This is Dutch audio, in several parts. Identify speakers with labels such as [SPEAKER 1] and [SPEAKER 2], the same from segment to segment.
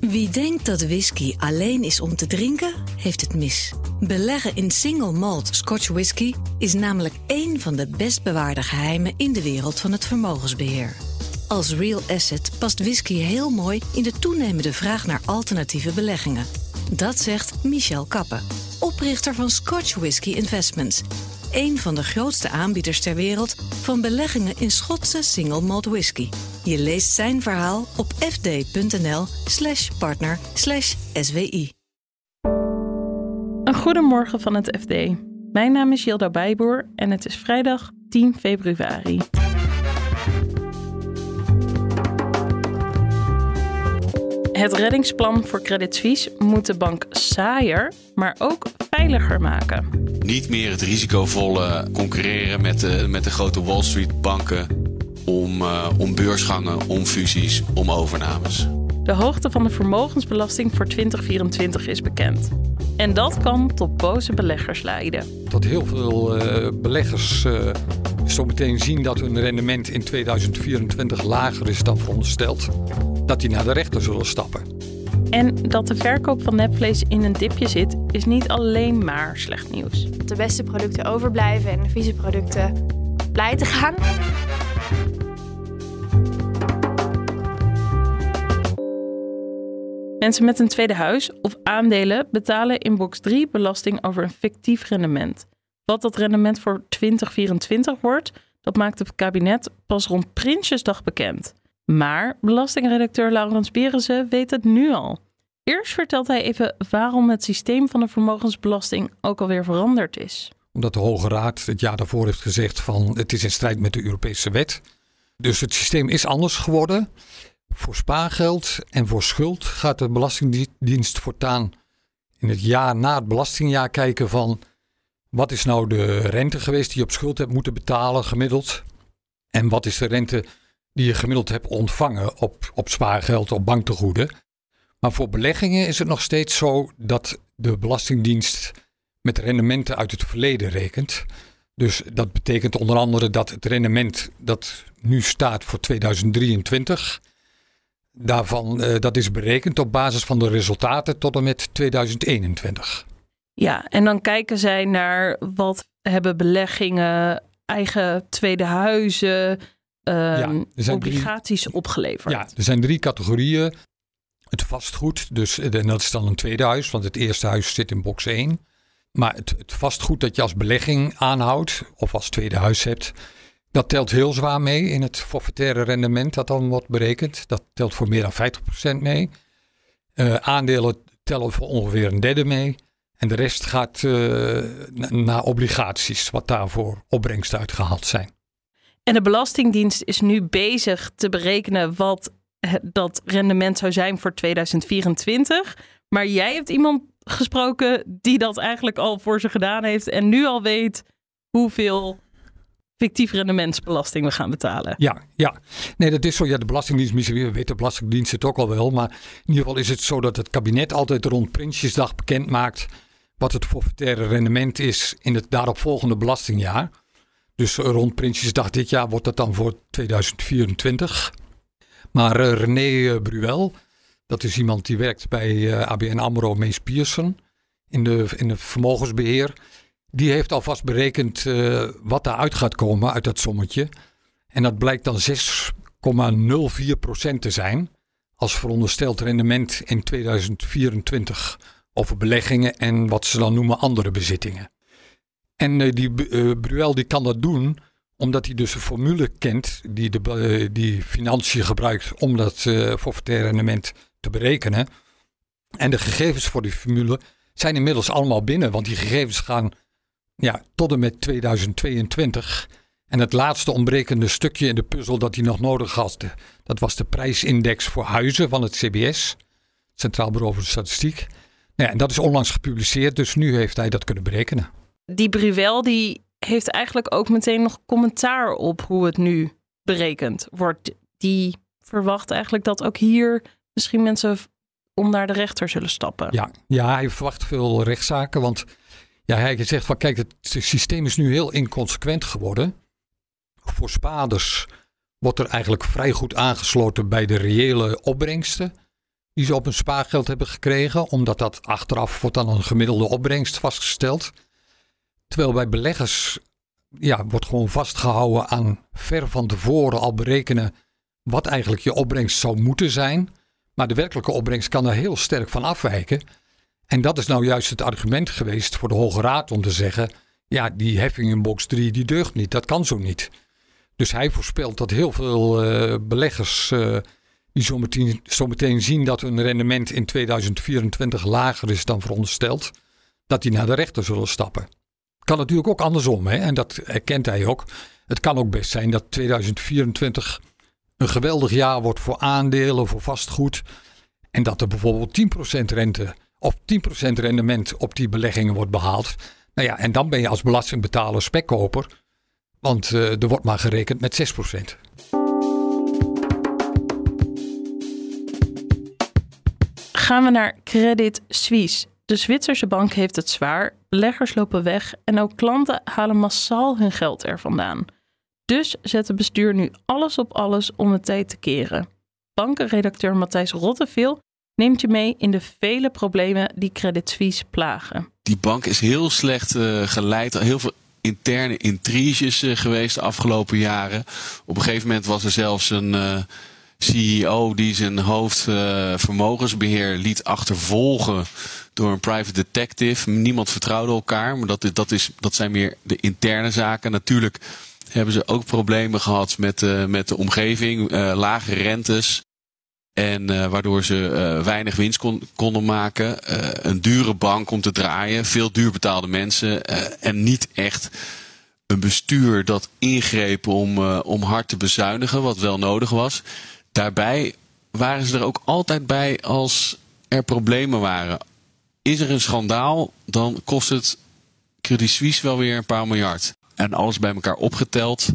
[SPEAKER 1] Wie denkt dat whisky alleen is om te drinken, heeft het mis. Beleggen in single malt Scotch whisky is namelijk één van de best bewaarde geheimen in de wereld van het vermogensbeheer. Als real asset past whisky heel mooi in de toenemende vraag naar alternatieve beleggingen. Dat zegt Michel Kappen, oprichter van Scotch Whisky Investments. Een van de grootste aanbieders ter wereld van beleggingen in Schotse single malt whisky. Je leest zijn verhaal op fd.nl/slash partner SWI.
[SPEAKER 2] Een goedemorgen van het FD. Mijn naam is Jilda Bijboer en het is vrijdag 10 februari. Het reddingsplan voor Credit Suisse moet de bank saaier, maar ook veiliger maken.
[SPEAKER 3] Niet meer het risicovolle concurreren met de, met de grote Wall Street banken om, uh, om beursgangen, om fusies, om overnames.
[SPEAKER 2] De hoogte van de vermogensbelasting voor 2024 is bekend. En dat kan tot boze beleggers leiden.
[SPEAKER 4] Dat heel veel uh, beleggers uh, zo meteen zien dat hun rendement in 2024 lager is dan verondersteld dat die naar de rechter zullen stappen.
[SPEAKER 2] En dat de verkoop van nepvlees in een dipje zit, is niet alleen maar slecht nieuws.
[SPEAKER 5] Dat de beste producten overblijven en de vieze producten blij te gaan.
[SPEAKER 2] Mensen met een tweede huis of aandelen betalen in box 3 belasting over een fictief rendement. Wat dat rendement voor 2024 wordt, dat maakt het kabinet pas rond Prinsjesdag bekend. Maar belastingredacteur Laurens Berense weet het nu al. Eerst vertelt hij even waarom het systeem van de vermogensbelasting ook alweer veranderd is.
[SPEAKER 4] Omdat de Hoge Raad het jaar daarvoor heeft gezegd van het is in strijd met de Europese wet. Dus het systeem is anders geworden. Voor spaargeld en voor schuld gaat de Belastingdienst voortaan in het jaar na het belastingjaar kijken van wat is nou de rente geweest die je op schuld hebt moeten betalen gemiddeld. En wat is de rente die je gemiddeld hebt ontvangen op, op spaargeld, op banktegoeden. Maar voor beleggingen is het nog steeds zo dat de Belastingdienst met rendementen uit het verleden rekent. Dus dat betekent onder andere dat het rendement dat nu staat voor 2023, daarvan, uh, dat is berekend op basis van de resultaten tot en met 2021.
[SPEAKER 2] Ja, en dan kijken zij naar wat hebben beleggingen, eigen tweede huizen, uh, obligaties
[SPEAKER 4] drie,
[SPEAKER 2] opgeleverd.
[SPEAKER 4] Ja, er zijn drie categorieën. Het vastgoed, dus, en dat is dan een tweede huis, want het eerste huis zit in box 1. Maar het, het vastgoed dat je als belegging aanhoudt of als tweede huis hebt, dat telt heel zwaar mee in het forfaitaire rendement dat dan wordt berekend. Dat telt voor meer dan 50% mee. Uh, aandelen tellen voor ongeveer een derde mee. En de rest gaat uh, naar obligaties, wat daarvoor opbrengsten uitgehaald zijn.
[SPEAKER 2] En de Belastingdienst is nu bezig te berekenen wat dat rendement zou zijn voor 2024. Maar jij hebt iemand gesproken die dat eigenlijk al voor ze gedaan heeft en nu al weet hoeveel fictief rendementsbelasting we gaan betalen.
[SPEAKER 4] Ja, ja. Nee, dat is zo. Ja, de Belastingdienst, misschien weet de Belastingdienst het ook al wel. Maar in ieder geval is het zo dat het kabinet altijd rond Prinsjesdag bekend maakt wat het forfaitaire rendement is in het daaropvolgende belastingjaar. Dus rond Prinsjesdag dit jaar wordt dat dan voor 2024. Maar uh, René uh, Bruel, dat is iemand die werkt bij eh, ABN AMRO Mees Pierson in de, in de vermogensbeheer. Die heeft alvast berekend wat daaruit gaat komen uit dat sommetje. En dat blijkt dan 6,04% te zijn als verondersteld rendement in 2024 over beleggingen en wat ze dan noemen andere bezittingen. En uh, die uh, Bruel die kan dat doen omdat hij dus een formule kent die, de, uh, die financiën gebruikt om dat forfaitaire rendement te berekenen. En de gegevens voor die formule zijn inmiddels allemaal binnen, want die gegevens gaan ja, tot en met 2022. En het laatste ontbrekende stukje in de puzzel dat hij nog nodig had, dat was de prijsindex voor huizen van het CBS, Centraal Bureau voor de Statistiek. Nou ja, en dat is onlangs gepubliceerd, dus nu heeft hij dat kunnen berekenen
[SPEAKER 2] die Bruel die heeft eigenlijk ook meteen nog commentaar op hoe het nu berekend wordt. Die verwacht eigenlijk dat ook hier misschien mensen om naar de rechter zullen stappen.
[SPEAKER 4] Ja, ja hij verwacht veel rechtszaken, want ja, hij zegt van kijk, het systeem is nu heel inconsequent geworden. Voor spaders wordt er eigenlijk vrij goed aangesloten bij de reële opbrengsten die ze op hun spaargeld hebben gekregen, omdat dat achteraf wordt dan een gemiddelde opbrengst vastgesteld. Terwijl bij beleggers ja, wordt gewoon vastgehouden aan ver van tevoren al berekenen wat eigenlijk je opbrengst zou moeten zijn. Maar de werkelijke opbrengst kan er heel sterk van afwijken. En dat is nou juist het argument geweest voor de Hoge Raad om te zeggen: ja, die heffing in box 3 die deugt niet, dat kan zo niet. Dus hij voorspelt dat heel veel uh, beleggers uh, die zometeen, zometeen zien dat hun rendement in 2024 lager is dan verondersteld, dat die naar de rechter zullen stappen. Kan natuurlijk ook andersom, hè? en dat erkent hij ook. Het kan ook best zijn dat 2024 een geweldig jaar wordt voor aandelen, voor vastgoed. En dat er bijvoorbeeld 10% rente of 10% rendement op die beleggingen wordt behaald. Nou ja, en dan ben je als belastingbetaler spekkoper. Want uh, er wordt maar gerekend met 6%.
[SPEAKER 2] Gaan we naar Credit Suisse. De Zwitserse bank heeft het zwaar, beleggers lopen weg en ook klanten halen massaal hun geld er vandaan. Dus zet het bestuur nu alles op alles om het tijd te keren. Bankenredacteur Matthijs Rotteveel neemt je mee in de vele problemen die Credit Suisse plagen.
[SPEAKER 3] Die bank is heel slecht uh, geleid, heel veel interne intriges uh, geweest de afgelopen jaren. Op een gegeven moment was er zelfs een uh, CEO die zijn hoofdvermogensbeheer liet achtervolgen door een private detective. Niemand vertrouwde elkaar, maar dat, dat, is, dat zijn meer de interne zaken. Natuurlijk hebben ze ook problemen gehad met, uh, met de omgeving, uh, lage rentes. En uh, waardoor ze weinig winst kon, konden maken. een dure bank om te draaien, veel duur betaalde mensen. en niet echt een bestuur dat ingreep om, om hard te bezuinigen, wat wel nodig was. Daarbij waren ze er ook altijd bij als er problemen waren. Is er een schandaal, dan kost het Credit Suisse wel weer een paar miljard. En alles bij elkaar opgeteld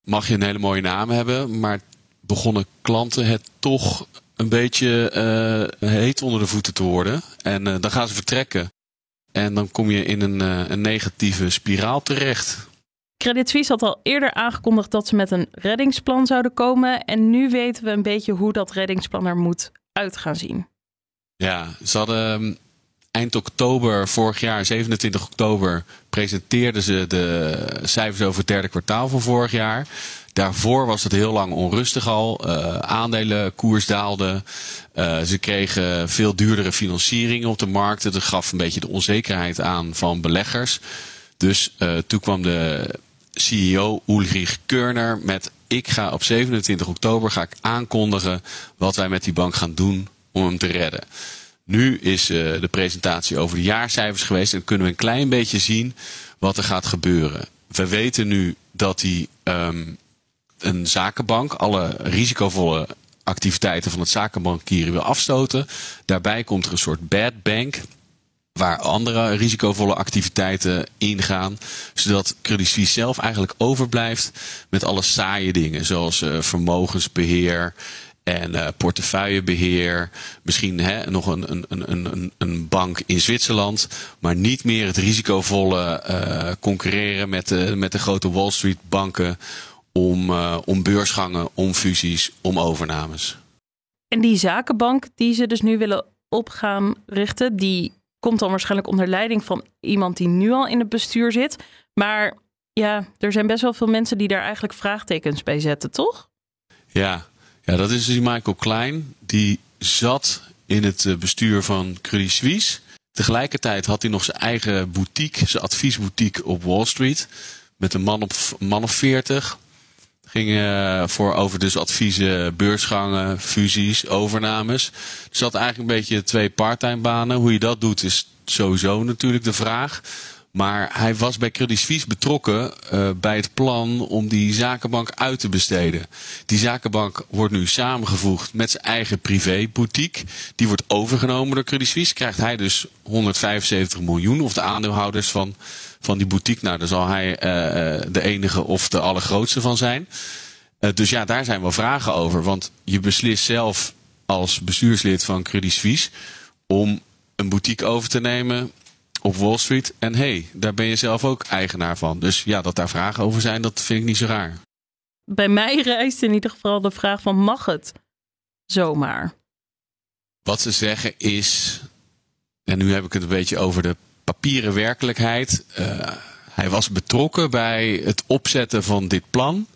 [SPEAKER 3] mag je een hele mooie naam hebben. Maar begonnen klanten het toch een beetje uh, heet onder de voeten te worden. En uh, dan gaan ze vertrekken. En dan kom je in een, uh, een negatieve spiraal terecht.
[SPEAKER 2] Credit Suisse had al eerder aangekondigd dat ze met een reddingsplan zouden komen. En nu weten we een beetje hoe dat reddingsplan er moet uit gaan zien.
[SPEAKER 3] Ja, ze hadden ehm, eind oktober vorig jaar, 27 oktober, presenteerden ze de cijfers over het derde kwartaal van vorig jaar. Daarvoor was het heel lang onrustig al. Uh, aandelenkoers daalde. Uh, ze kregen veel duurdere financiering op de markt. Dat gaf een beetje de onzekerheid aan van beleggers. Dus uh, toen kwam de CEO Ulrich Körner met... ik ga op 27 oktober ga ik aankondigen wat wij met die bank gaan doen om hem te redden. Nu is uh, de presentatie over de jaarcijfers geweest en kunnen we een klein beetje zien wat er gaat gebeuren. We weten nu dat die um, een zakenbank alle risicovolle activiteiten van het zakenbankieren wil afstoten. Daarbij komt er een soort bad bank waar andere risicovolle activiteiten ingaan, zodat Credit Suisse zelf eigenlijk overblijft met alle saaie dingen, zoals uh, vermogensbeheer en uh, portefeuillebeheer. Misschien hè, nog een, een, een, een, bank in Zwitserland. Maar niet meer het risicovolle uh, concurreren met de, met de grote Wall Street banken. Om, uh, om beursgangen, om fusies, om overnames.
[SPEAKER 2] En die zakenbank die ze dus nu willen op gaan richten, die komt dan waarschijnlijk onder leiding van iemand die nu al in het bestuur zit. Maar ja, er zijn best wel veel mensen die daar eigenlijk vraagtekens bij zetten, toch?
[SPEAKER 3] Ja, ja, dat is die Michael Klein. Die zat in het eh, bestuur van Credit Suisse. Tegelijkertijd had hij nog zijn eigen boutique, zijn adviesboutique op Wall Street. Met een man, op, man of 40. Ging uh, voor over dus adviezen, beursgangen, fusies, overnames. Er zat eigenlijk een beetje twee parttime banen. Hoe je dat doet is sowieso natuurlijk de vraag. Maar hij was bij Credit Suisse betrokken uh, bij het plan om die zakenbank uit te besteden. Die zakenbank wordt nu samengevoegd met zijn eigen privéboutique. Die wordt overgenomen door Credit Suisse. Krijgt hij dus 175 miljoen, of de aandeelhouders van, van die boutique. Nou, daar zal hij uh, de enige of de allergrootste van zijn. Dus ja, daar zijn wel vragen over. Want je beslist zelf als bestuurslid van Credit Suisse om een boutique over te nemen op Wall Street. En hey, daar ben je zelf ook eigenaar van. Dus ja, dat daar vragen over zijn, dat vind ik niet zo raar.
[SPEAKER 2] Bij mij reist in ieder geval de vraag van mag het zomaar?
[SPEAKER 3] Wat ze zeggen is, en nu heb ik het een beetje over de papieren werkelijkheid. Uh, hij was betrokken bij het opzetten van dit plan.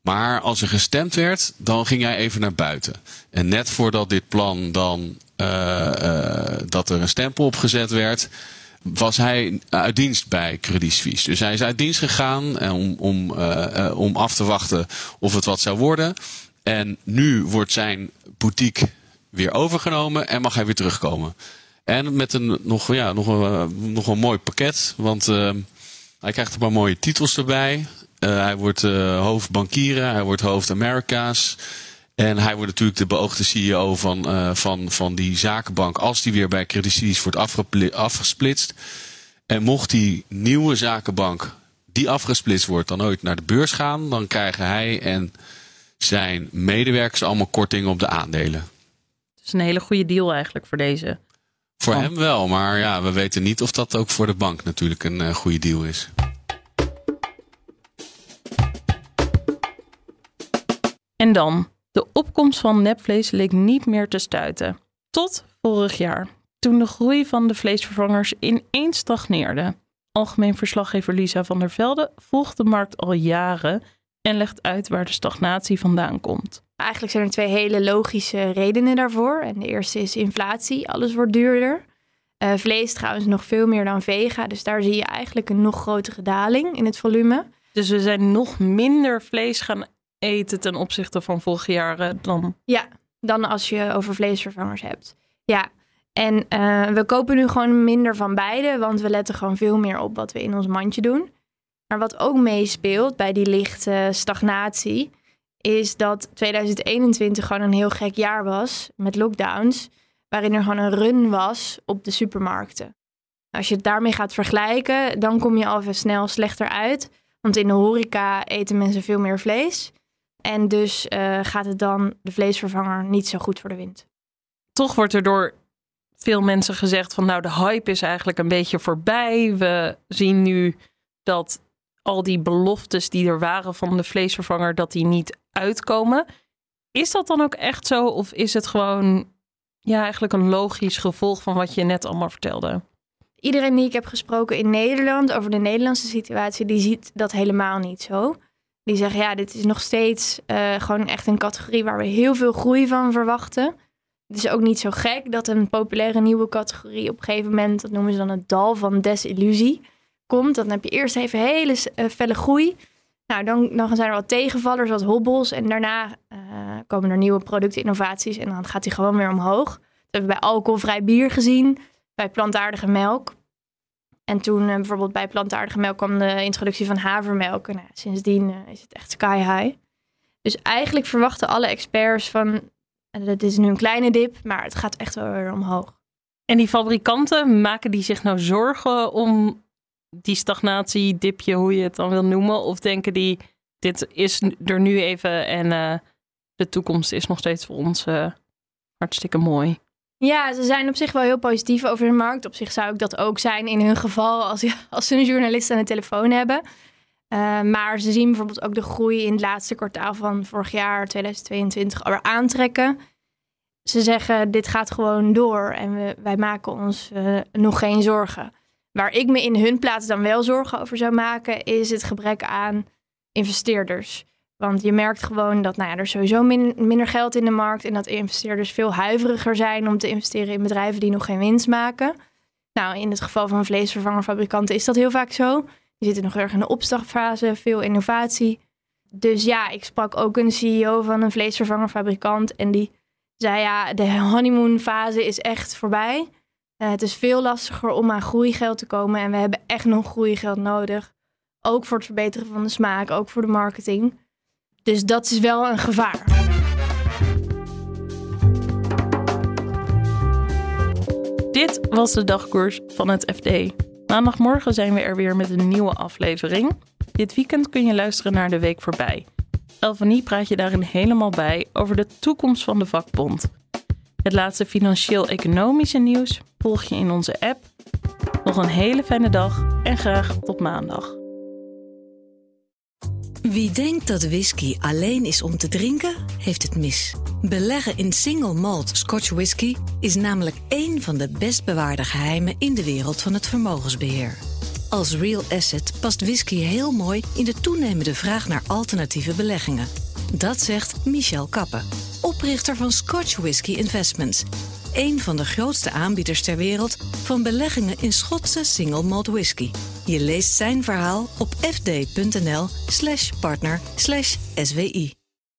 [SPEAKER 3] Maar als er gestemd werd, dan ging hij even naar buiten. En net voordat dit plan dan, uh, uh, dat er een stempel opgezet werd, was hij uit dienst bij Credit Suisse. Dus hij is uit dienst gegaan om, om, uh, om af te wachten of het wat zou worden. En nu wordt zijn boutique weer overgenomen en mag hij weer terugkomen. En met een nog, ja, nog, een, nog een mooi pakket. Want hij krijgt een paar mooie titels erbij. Hij wordt uh, hoofdbankieren, hij wordt hoofd Amerika's. En hij wordt natuurlijk de beoogde CEO van, uh, van, van die zakenbank als die weer bij Credit Suisse wordt afgesplitst. En mocht die nieuwe zakenbank die afgesplitst wordt dan ooit naar de beurs gaan, dan krijgen hij en zijn medewerkers allemaal korting op de aandelen.
[SPEAKER 2] Het is een hele goede deal eigenlijk voor deze.
[SPEAKER 3] Voor hem wel, maar ja, we weten niet of dat ook voor de bank natuurlijk een uh, goede deal is.
[SPEAKER 2] En dan, de opkomst van nepvlees leek niet meer te stuiten. Tot vorig jaar, toen de groei van de vleesvervangers ineens stagneerde. Algemeen verslaggever Lisa van der Velde volgt de markt al jaren en legt uit waar de stagnatie vandaan komt.
[SPEAKER 5] Eigenlijk zijn er twee hele logische redenen daarvoor. En de eerste is inflatie. Alles wordt duurder. Uh, vlees trouwens nog veel meer dan vega. Dus daar zie je eigenlijk een nog grotere daling in het volume.
[SPEAKER 2] Dus we zijn nog minder vlees gaan eten ten opzichte van vorig jaar dan.
[SPEAKER 5] Ja, dan als je over vleesvervangers hebt. Ja, en uh, we kopen nu gewoon minder van beide, want we letten gewoon veel meer op wat we in ons mandje doen. Maar wat ook meespeelt bij die lichte stagnatie, is dat 2021 gewoon een heel gek jaar was met lockdowns, waarin er gewoon een run was op de supermarkten. Als je het daarmee gaat vergelijken, dan kom je al even snel slechter uit. Want in de horeca eten mensen veel meer vlees. En dus uh, gaat het dan de vleesvervanger niet zo goed voor de wind.
[SPEAKER 2] Toch wordt er door veel mensen gezegd van nou de hype is eigenlijk een beetje voorbij. We zien nu dat al die beloftes die er waren van de vleesvervanger, dat die niet uitkomen. Is dat dan ook echt zo? Of is het gewoon ja, eigenlijk een logisch gevolg van wat je net allemaal vertelde?
[SPEAKER 5] Iedereen die ik heb gesproken in Nederland over de Nederlandse situatie, die ziet dat helemaal niet zo. Die zeggen, ja, dit is nog steeds uh, gewoon echt een categorie waar we heel veel groei van verwachten. Het is ook niet zo gek dat een populaire nieuwe categorie op een gegeven moment, dat noemen ze dan het dal van desillusie, komt. Dan heb je eerst even hele uh, felle groei. Nou, dan, dan zijn er wat tegenvallers, wat hobbels. En daarna uh, komen er nieuwe productinnovaties en dan gaat die gewoon weer omhoog. Dat hebben we bij alcoholvrij bier gezien, bij plantaardige melk. En toen uh, bijvoorbeeld bij plantaardige melk kwam de introductie van havermelk. En nou, sindsdien uh, is het echt sky high. Dus eigenlijk verwachten alle experts van, dit is nu een kleine dip, maar het gaat echt wel weer omhoog.
[SPEAKER 2] En die fabrikanten, maken die zich nou zorgen om die stagnatie, dipje, hoe je het dan wil noemen? Of denken die, dit is er nu even en de toekomst is nog steeds voor ons hartstikke mooi?
[SPEAKER 5] Ja, ze zijn op zich wel heel positief over de markt. Op zich zou ik dat ook zijn in hun geval als, als ze een journalist aan de telefoon hebben. Uh, maar ze zien bijvoorbeeld ook de groei in het laatste kwartaal van vorig jaar, 2022, alweer aantrekken. Ze zeggen, dit gaat gewoon door en wij maken ons uh, nog geen zorgen. Waar ik me in hun plaats dan wel zorgen over zou maken, is het gebrek aan investeerders. Want je merkt gewoon dat nou ja, er sowieso min, minder geld in de markt en dat investeerders veel huiveriger zijn om te investeren in bedrijven die nog geen winst maken. Nou, in het geval van vleesvervangerfabrikanten is dat heel vaak zo. Die zitten nog erg in de opstartfase, veel innovatie. Dus ja, ik sprak ook een CEO van een vleesvervangerfabrikant en die zei ja, de honeymoonfase is echt voorbij. Uh, het is veel lastiger om aan groeigeld te komen en we hebben echt nog groeigeld nodig. Ook voor het verbeteren van de smaak, ook voor de marketing. Dus dat is wel een gevaar.
[SPEAKER 2] Dit was de dagkoers van het FD. Maandagmorgen zijn we er weer met een nieuwe aflevering. Dit weekend kun je luisteren naar de week voorbij. Elvanie praat je daarin helemaal bij over de toekomst van de vakbond. Het laatste financieel-economische nieuws volg je in onze app. Nog een hele fijne dag en graag tot maandag.
[SPEAKER 1] Wie denkt dat whisky alleen is om te drinken, heeft het mis. Beleggen in single malt Scotch whisky is namelijk één van de best bewaarde geheimen in de wereld van het vermogensbeheer. Als real asset past whisky heel mooi in de toenemende vraag naar alternatieve beleggingen. Dat zegt Michel Kappen, oprichter van Scotch Whisky Investments. Een van de grootste aanbieders ter wereld van beleggingen in Schotse single malt whisky. Je leest zijn verhaal op fd.nl/slash partner/swi.